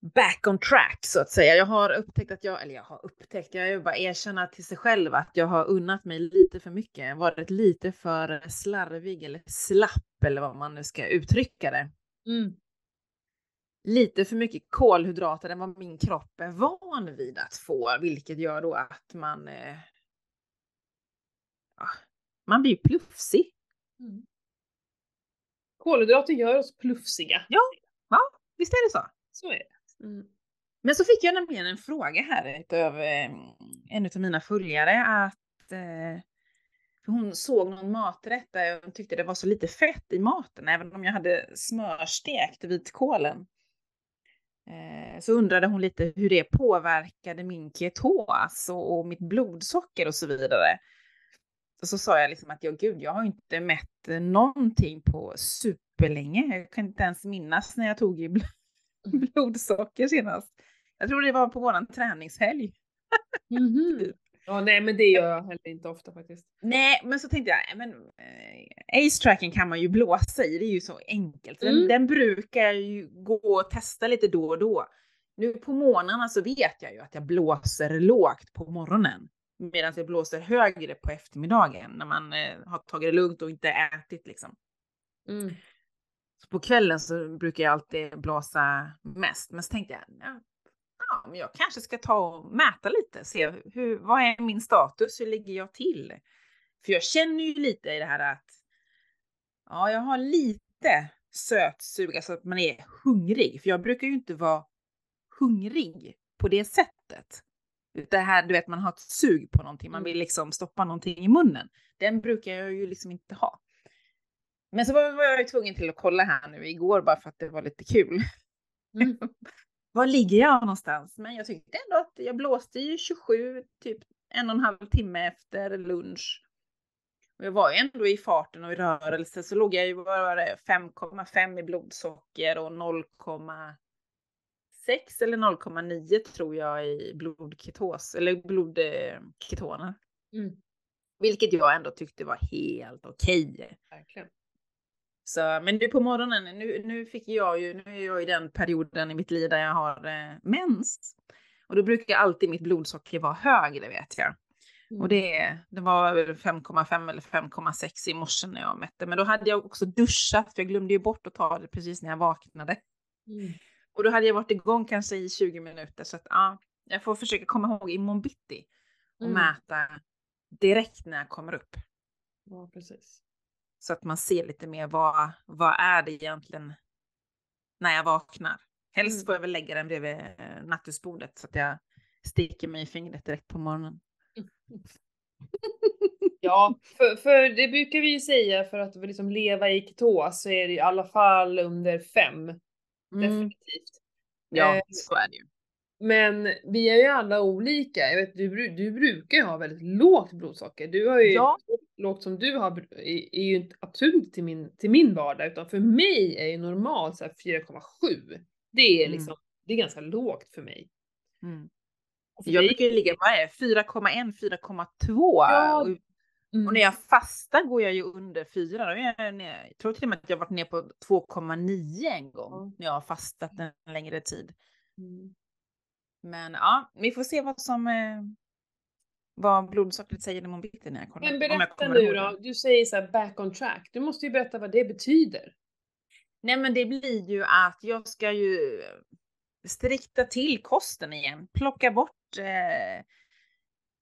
back on track så att säga. Jag har upptäckt att jag, eller jag har upptäckt, jag är bara erkänna till sig själv att jag har unnat mig lite för mycket, varit lite för slarvig eller slapp eller vad man nu ska uttrycka det. Mm. Lite för mycket kolhydrater än vad min kropp är van vid att få, vilket gör då att man eh, ja, man blir plufsig. Mm. Kolhydrater gör oss plufsiga. Ja. Visst är det så? Så är det. Mm. Men så fick jag nämligen en fråga här utav eh, en av mina följare att eh, för hon såg någon maträtt där hon tyckte det var så lite fett i maten, även om jag hade smörstekt vitkålen. Eh, så undrade hon lite hur det påverkade min ketos och, och mitt blodsocker och så vidare. Och så sa jag liksom att ja, gud, jag har inte mätt eh, någonting på superlänge. Jag kan inte ens minnas när jag tog i (laughs) blodsocker senast. Jag tror det var på våran träningshelg. (laughs) Mhm. Ja, nej men det gör jag heller inte ofta faktiskt. Nej, men så tänkte jag, men eh, ace tracking kan man ju blåsa i, det är ju så enkelt. Den, Mm. den brukar jag ju gå och testa lite då och då. Nu på morgnarna så vet jag ju att jag blåser lågt på morgonen. Medan jag blåser högre på eftermiddagen när man eh, har tagit det lugnt och inte ätit liksom. Mm. Så på kvällen så brukar jag alltid blåsa mest. Men så tänkte jag, ja, ja, men jag kanske ska ta och mäta lite, se hur, vad är min status, hur ligger jag till? För jag känner ju lite i det här att, ja, jag har lite sötsug, alltså att man är hungrig. För jag brukar ju inte vara hungrig på det sättet. Det här, du vet, man har ett sug på någonting, man Mm. vill liksom stoppa någonting i munnen. Den brukar jag ju liksom inte ha. Men så var var jag ju tvungen till att kolla här nu igår bara för att det var lite kul. Mm. (laughs) Var ligger jag någonstans? Men jag tyckte ändå att jag blåste ju 27, typ en och en halv timme efter lunch. Och jag var ju ändå i farten och i rörelse så låg jag ju vad var det, 5,5 i blodsocker och 0,6 eller 0,9 tror jag i blodketos eller blodketoner. Mm. Vilket jag ändå tyckte var helt okej. Verkligen. Så, men det på morgonen, nu, nu fick jag ju, nu är jag i den perioden i mitt liv där jag har eh, mens. Och då brukar alltid mitt blodsocker vara högre vet jag. Mm. Och det, det var 5,5 eller 5,6 i morse när jag mätte. Men då hade jag också duschat, för jag glömde ju bort att ta det precis när jag vaknade. Mm. Och då hade jag varit igång kanske i 20 minuter. Så att ja, jag får försöka komma ihåg imorgon bitti och mm. mäta direkt när jag kommer upp. Ja, precis. Så att man ser lite mer vad, vad är det egentligen när jag vaknar. Helst mm. får jag väl lägga den bredvid eh, nattduksbordet så att jag sticker mig i fingret direkt på morgonen. (laughs) Ja, för, för det brukar vi ju säga för att liksom leva i ketos så är det i alla fall under fem. Mm. Definitivt. Ja, eh, så är det ju. Men vi är ju alla olika. Jag vet, du, du brukar ju ha väldigt lågt blodsocker. Du har ju ja. lågt som du har är, ju inte, absolut inte till min, till min vardag utan för mig är ju normalt 4,7. Det är mm. liksom, mm. det är ganska lågt för mig. Mm. För jag brukar ju ligga, vad är 4,1, 4,2. Ja. Och, mm. och när jag fastar går jag ju under 4. Då är jag, ner, jag tror till och med att jag varit ner på 2,9 en gång när jag har fastat en längre tid. Mm. Men ja, vi får se vad som eh, vad blodsockret säger imorgon bitti när jag kollar. Men berätta nu då, du säger så här back on track. Du måste ju berätta vad det betyder. Nej men det blir ju att jag ska ju strikta till kosten igen. Plocka bort eh,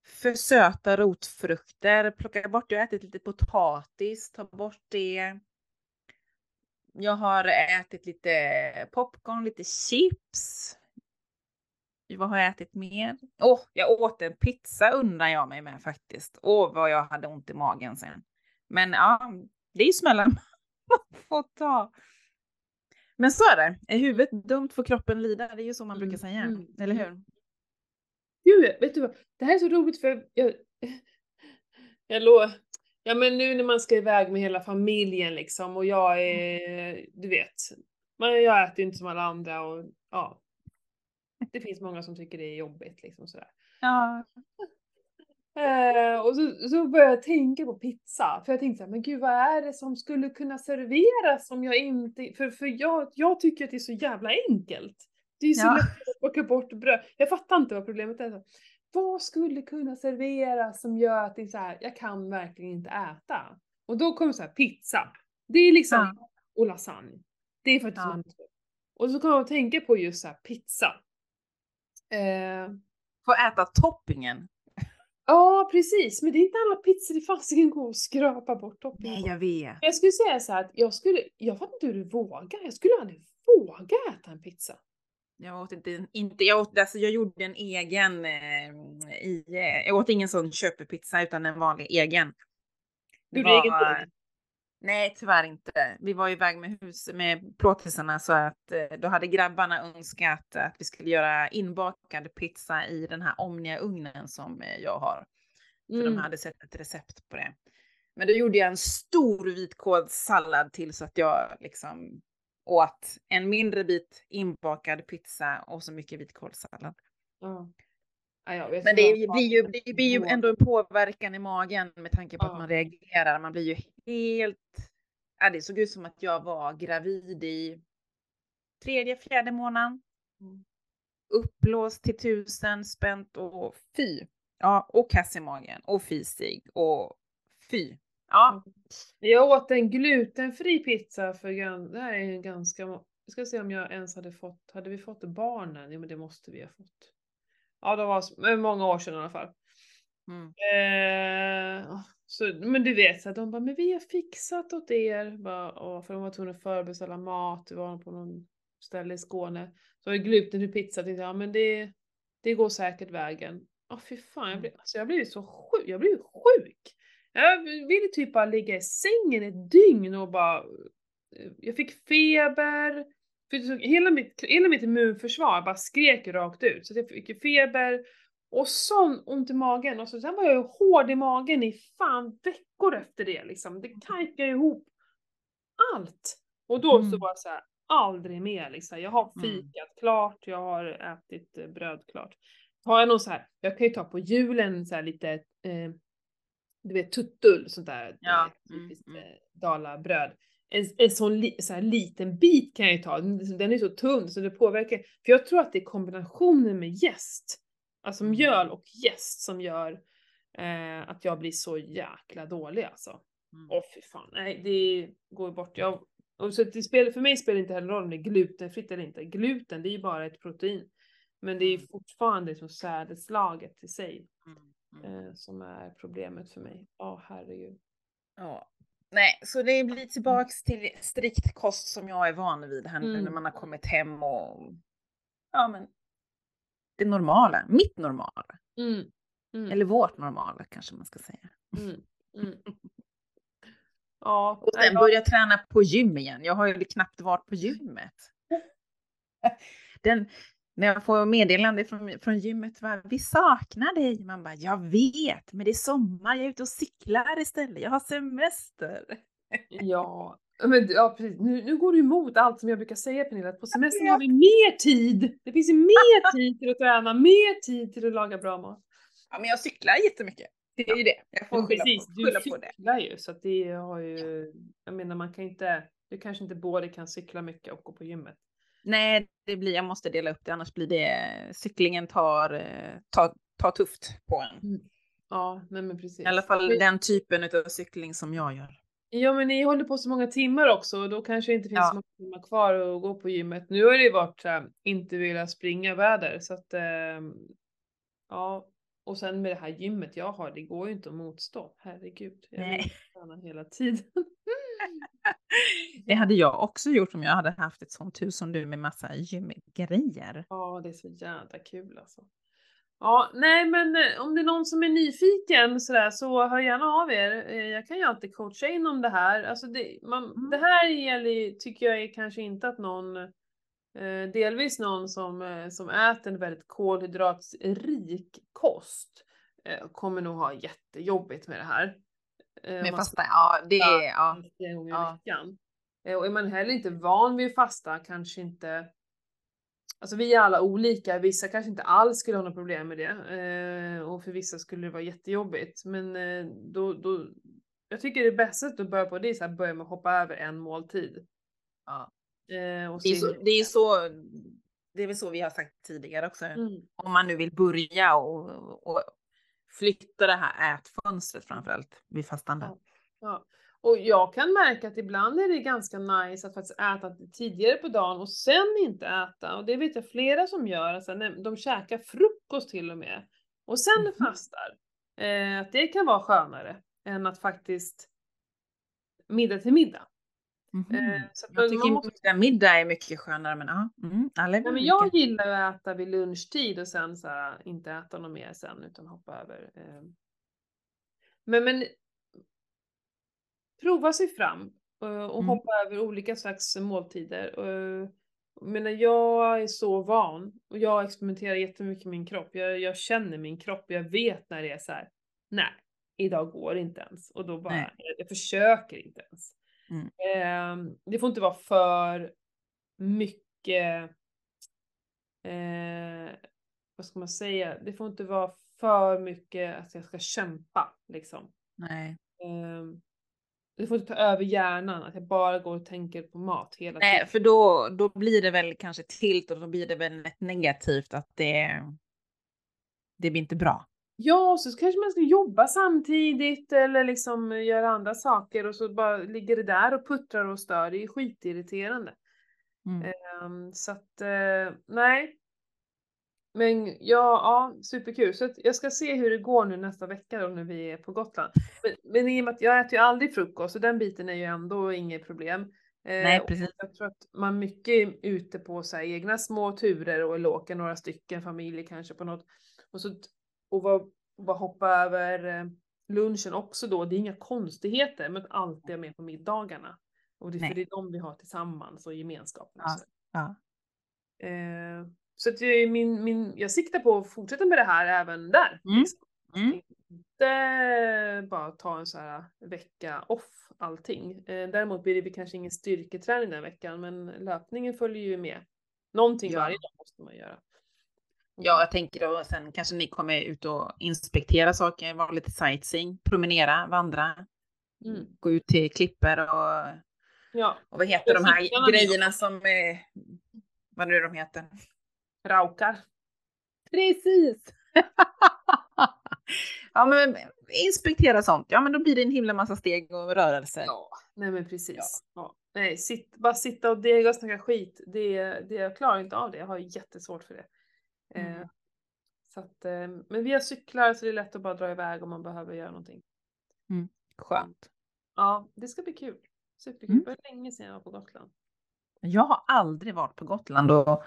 för söta rotfrukter, plocka bort, jag har ätit lite potatis, ta bort det. Jag har ätit lite popcorn, lite chips, vad har jag ätit mer? Åh, oh, jag åt en pizza undrar jag mig med faktiskt. Åh, oh, vad jag hade ont i magen sen. Men ja, det är ju smällen (laughs) man får ta. Men så är det. Är huvudet dumt får kroppen lida. Det är ju så man brukar säga. Mm. Eller hur? Gud, vet du vad? Det här är så roligt för jag, (laughs) jag låg, ja men nu när man ska iväg med hela familjen liksom och jag är, du vet, man, jag äter ju inte som alla andra och ja, det finns många som tycker det är jobbigt liksom sådär. Ja. Eh, och så, så började jag tänka på pizza, för jag tänkte såhär, men gud vad är det som skulle kunna serveras om jag inte, för, för jag, jag tycker att det är så jävla enkelt. Det är så ja. lätt att plocka bort bröd. Jag fattar inte vad problemet är. Vad skulle kunna serveras som gör att det är så här, jag kan verkligen inte äta? Och då kommer så här pizza. Det är liksom, ja. och lasagne. Det är faktiskt ja. Och så kan man tänka på just så här pizza. Eh, Få äta toppingen. Ja, precis. Men det är inte alla pizzor det fasiken går att skrapa bort toppingen Nej, jag vet. Jag skulle säga så här att jag skulle, jag fattar inte hur du vågar. Jag skulle aldrig våga äta en pizza. Jag åt inte, inte jag åt, alltså jag gjorde en egen eh, i, eh, jag åt ingen sån köpepizza utan en vanlig egen. Du var, egen Nej, tyvärr inte. Vi var iväg med hus med plåtisarna så att eh, då hade grabbarna önskat att vi skulle göra inbakad pizza i den här Omnia-ugnen som eh, jag har. För mm. de hade sett ett recept på det. Men då gjorde jag en stor vitkålssallad till så att jag liksom åt en mindre bit inbakad pizza och så mycket vitkålssallad. Mm. Ja, Men det blir, ju, det blir ju ändå en påverkan i magen med tanke på ja. att man reagerar. Man blir ju helt... Ja, det såg ut som att jag var gravid i tredje, fjärde månaden. Mm. Uppblåst till tusen, spänt och fy. Ja, och kass i magen och fisig och fy. Ja. Mm. Jag åt en glutenfri pizza för det här är ganska... Jag ska se om jag ens hade fått... Hade vi fått barnen? Jo men det måste vi ha fått. Ja, det var många år sedan i alla fall. Mm. Eh, så, men du vet, så de bara, men vi har fixat åt er. Bara, och för de var tvungna att förbeställa mat, vi var på någon ställe i Skåne. Så var det glutenfri pizza, tänkte jag, men det, det går säkert vägen. Ja, oh, fy fan, jag blev, alltså, jag blev så sjuk, jag blev sjuk. Jag ville typ bara ligga i sängen ett dygn och bara, jag fick feber, för hela mitt, hela mitt immunförsvar bara skrek rakt ut. Så jag fick feber och sån ont i magen. Och så, sen var jag hård i magen i fan veckor efter det liksom. Det tajkade ihop allt. Och då mm. så var jag så här, aldrig mer liksom. Jag har mm. fikat mm. klart, jag har ätit eh, bröd klart. Har jag någon så här, jag kan ju ta på julen så här lite, eh, du vet tuttull, sånt där ja. typiskt mm. mm. dalabröd. En, en sån li, så liten bit kan jag ju ta, den är så tunn så det påverkar. För jag tror att det är kombinationen med jäst, alltså Mm. mjöl och jäst som gör eh, att jag blir så jäkla dålig alltså. Mm. Åh fy fan, nej det går bort. Jag, och så det spelar, för mig spelar det inte heller roll om det är glutenfritt eller inte. Gluten det är ju bara ett protein. Men det är ju Mm. fortfarande liksom sädeslaget i sig Mm. Mm. eh, som är problemet för mig. Ja herregud. Ja. Nej, så det blir tillbaks till strikt kost som jag är van vid här nu Mm. när man har kommit hem och ja men det normala, mitt normala. Mm. Mm. Eller vårt normala kanske man ska säga. Mm. Mm. (laughs) Ja, Och sen börja träna på gym igen. Jag har ju knappt varit på gymmet. (laughs) Den, när jag får meddelande från, från gymmet, va, vi saknar dig. Man bara, jag vet, men det är sommar, jag är ute och cyklar istället, jag har semester. ja. Men, ja, precis. Nu, nu går du emot allt som jag brukar säga Pernilla, att på semestern har vi mer tid. Det finns ju mer (laughs) tid till att träna, mer tid till att laga bra mat. Ja, men jag cyklar jättemycket. Det är ju det. Jag får skylla, precis, på, du skylla på det. cyklar ju så att det har ju, jag menar man kan inte, du kanske inte både kan cykla mycket och gå på gymmet. Nej, det blir, jag måste dela upp det, annars blir det, cyklingen tar, eh, tar, tar tufft på en. Ja, nej men precis. I alla fall Men- den typen av cykling som jag gör. Ja men ni håller på så många timmar också och då kanske det inte finns Ja. så många timmar kvar att gå på gymmet. Nu har det ju varit här, inte vilja springa väder så att ehm, ja. Och sen med det här gymmet jag har, det går ju inte att motstå. Herregud. Jag Nej. träna hela tiden. (laughs) Det hade jag också gjort om jag hade haft ett sånt hus som du med massa gymgrejer. Ja, det är så jävla kul alltså. Ja, nej men eh, om det är någon som är nyfiken sådär så hör gärna av er. Eh, Jag kan ju alltid coacha in om det här. Alltså det, man, Mm. det här gäller, tycker jag är kanske inte att någon, eh, delvis någon som, eh, som äter en väldigt kolhydratrik kost eh, kommer nog ha jättejobbigt med det här. Eh, Med fasta, ja det är, ja. Ja. veckan. Eh, Och är man heller inte van vid att fasta, kanske inte Alltså vi är alla olika, vissa kanske inte alls skulle ha något problem med det. Eh, och för vissa skulle det vara jättejobbigt. Men eh, då, då, jag tycker det bästa att börja på det är så här, börja med att hoppa över en måltid. ja. Eh, och Det är så, det är så, det är väl så vi har sagt tidigare också. Mm. Om man nu vill börja och, och flytta det här ätfönstret framförallt vid fastande. Ja. Ja. Och jag kan märka att ibland är det ganska nice att faktiskt äta tidigare på dagen och sen inte äta. Och det vet jag flera som gör. Alltså, de käkar frukost till och med. Och sen Mhm. fastar. Eh, att det kan vara skönare än att faktiskt middag till middag. Eh, så Jag tycker måste- middag, är mycket skönare men ja, mm, alla Nej, men jag gillar att äta vid lunchtid och sen så här, inte äta något mer sen utan hoppa över. eh. Men, men prova sig fram eh, och Mm. hoppa över olika slags måltider. Jag menar, jag är så van och jag experimenterar jättemycket med min kropp. Jag, jag känner min kropp, jag vet när det är så här. nej, idag går det inte ens. Och då bara, Nej. jag, jag försöker inte ens. Mm. Eh, det får inte vara för mycket eh, vad ska man säga, det får inte vara för mycket att jag ska kämpa liksom. Nej. Ehm, det får inte ta över hjärnan, att jag bara går och tänker på mat hela Nej, tiden. för då, då blir det väl kanske tilt och då blir det väl negativt att det, det blir inte bra. Ja, så kanske man ska jobba samtidigt eller liksom göra andra saker och så bara ligger det där och puttrar och stör. Det är skitirriterande. Mm. Ehm, så att, eh, nej. Men ja, ja, superkul. Så jag ska se hur det går nu nästa vecka då när vi är på Gotland. Men, men i och med att jag äter ju aldrig frukost så den biten är ju ändå inget problem. Eh, Nej, precis. Jag tror att man mycket är ute på så egna små turer och eller åker några stycken familjer kanske på något. Och, så, och bara, bara hoppa över eh, lunchen också då. Det är inga konstigheter men alltid är med på middagarna. Och det, för det är de vi har tillsammans och gemenskapen. Ja. Ja. Eh, så att jag, min, min, jag siktar på att fortsätta med det här även där. Mm. Liksom. Mm. Inte bara ta en så här vecka off allting. Eh, däremot blir det kanske ingen styrketräning den veckan men löpningen följer ju med. Någonting Ja. varje dag måste man göra. Ja, jag tänker då sen kanske ni kommer ut och inspektera saker, vara lite sightseeing, promenera, vandra, Mm. gå ut till klipper och Ja. Och vad heter de här grejerna som, eh, vad nu de heter? Raukar. Precis! (laughs) ja men inspektera sånt, ja men då blir det en himla massa steg och rörelser. Ja, nej men precis. Ja. Nej, sitt, bara sitta och dega och snacka skit, det, det, jag klarar inte av det. Jag har jättesvårt för det. Mm. Eh, så att, eh, men vi har cyklar så det är lätt att bara dra iväg om man behöver göra någonting. Skönt. Ja, det ska bli kul. Superkul. Mm. Det var länge sedan jag var på Gotland. Jag har aldrig varit på Gotland och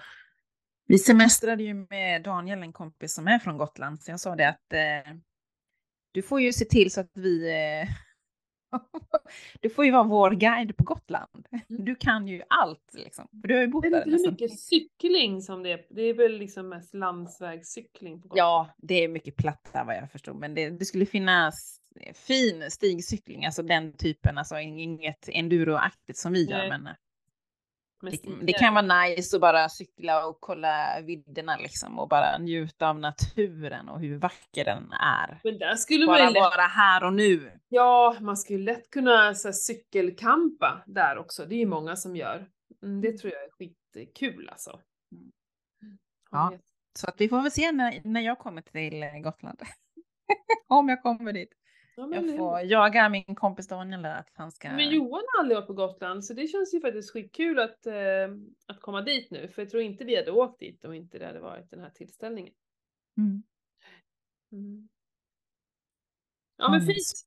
vi semestrade ju med Daniel, en kompis som är från Gotland, så jag sa det att eh, du får ju se till så att vi eh, (laughs) du får ju vara vår guide på Gotland. Du kan ju allt liksom. För du har ju bott Jag vet där inte hur mycket cykling som det är. Det är väl liksom mest landsvägscykling på Gotland. Ja, det är mycket platta vad jag förstod, men det, det skulle finnas fin stigcykling, alltså den typen, alltså inget enduroaktigt som vi gör, Nej. men Men det, kan vara nice att bara cykla och kolla vidderna liksom och bara njuta av naturen och hur vacker den är. Men där skulle man Bara ju lätt, vara här och nu. ja, man skulle lätt kunna så här, cykelkampa där också. Det är ju många som gör. Mm, det tror jag är skitkul alltså. Mm. Ja. Så att vi får väl se när, när jag kommer till Gotland. (laughs) Om jag kommer dit. Ja, Jag får jaga min kompis Daniel där att han ska... men Johan har aldrig varit på Gotland så det känns ju faktiskt skitkul att, eh, att komma dit nu. För jag tror inte vi hade åkt dit om inte det hade varit den här tillställningen. Mm. Mm. Ja men Mm. fint.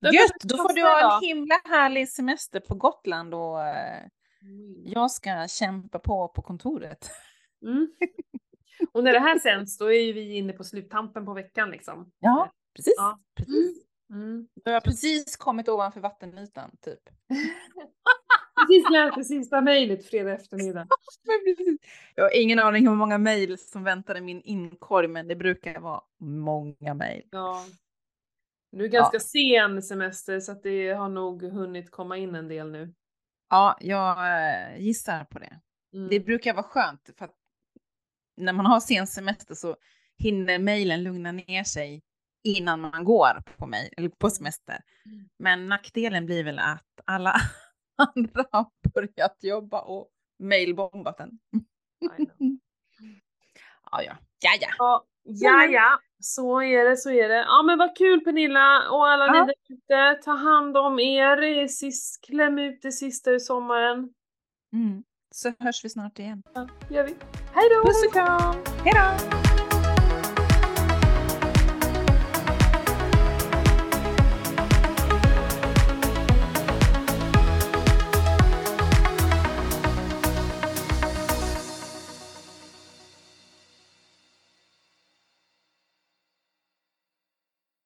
Då Gött, då får du ha en himla härlig semester på Gotland och eh, Mm. jag ska kämpa på på kontoret. Mm. Och när det här sänds då är ju vi inne på sluttampen på veckan liksom. Ja, precis. Ja. precis. Mm. Du har precis kommit ovanför vattenytan, typ. (laughs) Precis läst det sista mejlet fredag eftermiddag. (laughs) Jag har ingen aning hur många mejl som väntar i min inkorg, men det brukar vara många mejl. Ja. Nu är ganska sen semester så att det har nog hunnit komma in en del nu. Ja, jag eh, gissar på det. Mm. Det brukar vara skönt för att när man har sen semester så hinner mejlen lugna ner sig innan man går på, mejl, eller på semester. Mm. Men nackdelen blir väl att alla (laughs) andra har börjat jobba och mejlbombat en. (laughs) Ja, ja, ja, ja. Ja, ja, ja, så är det, så är det. Ja men vad kul Pernilla och alla Ja. ni där ute. Ta hand om er, sist, kläm ut det sista ur sommaren. Mm. Så hörs vi snart igen. Ja, gör vi. Hej då! Puss och kram! Hej då!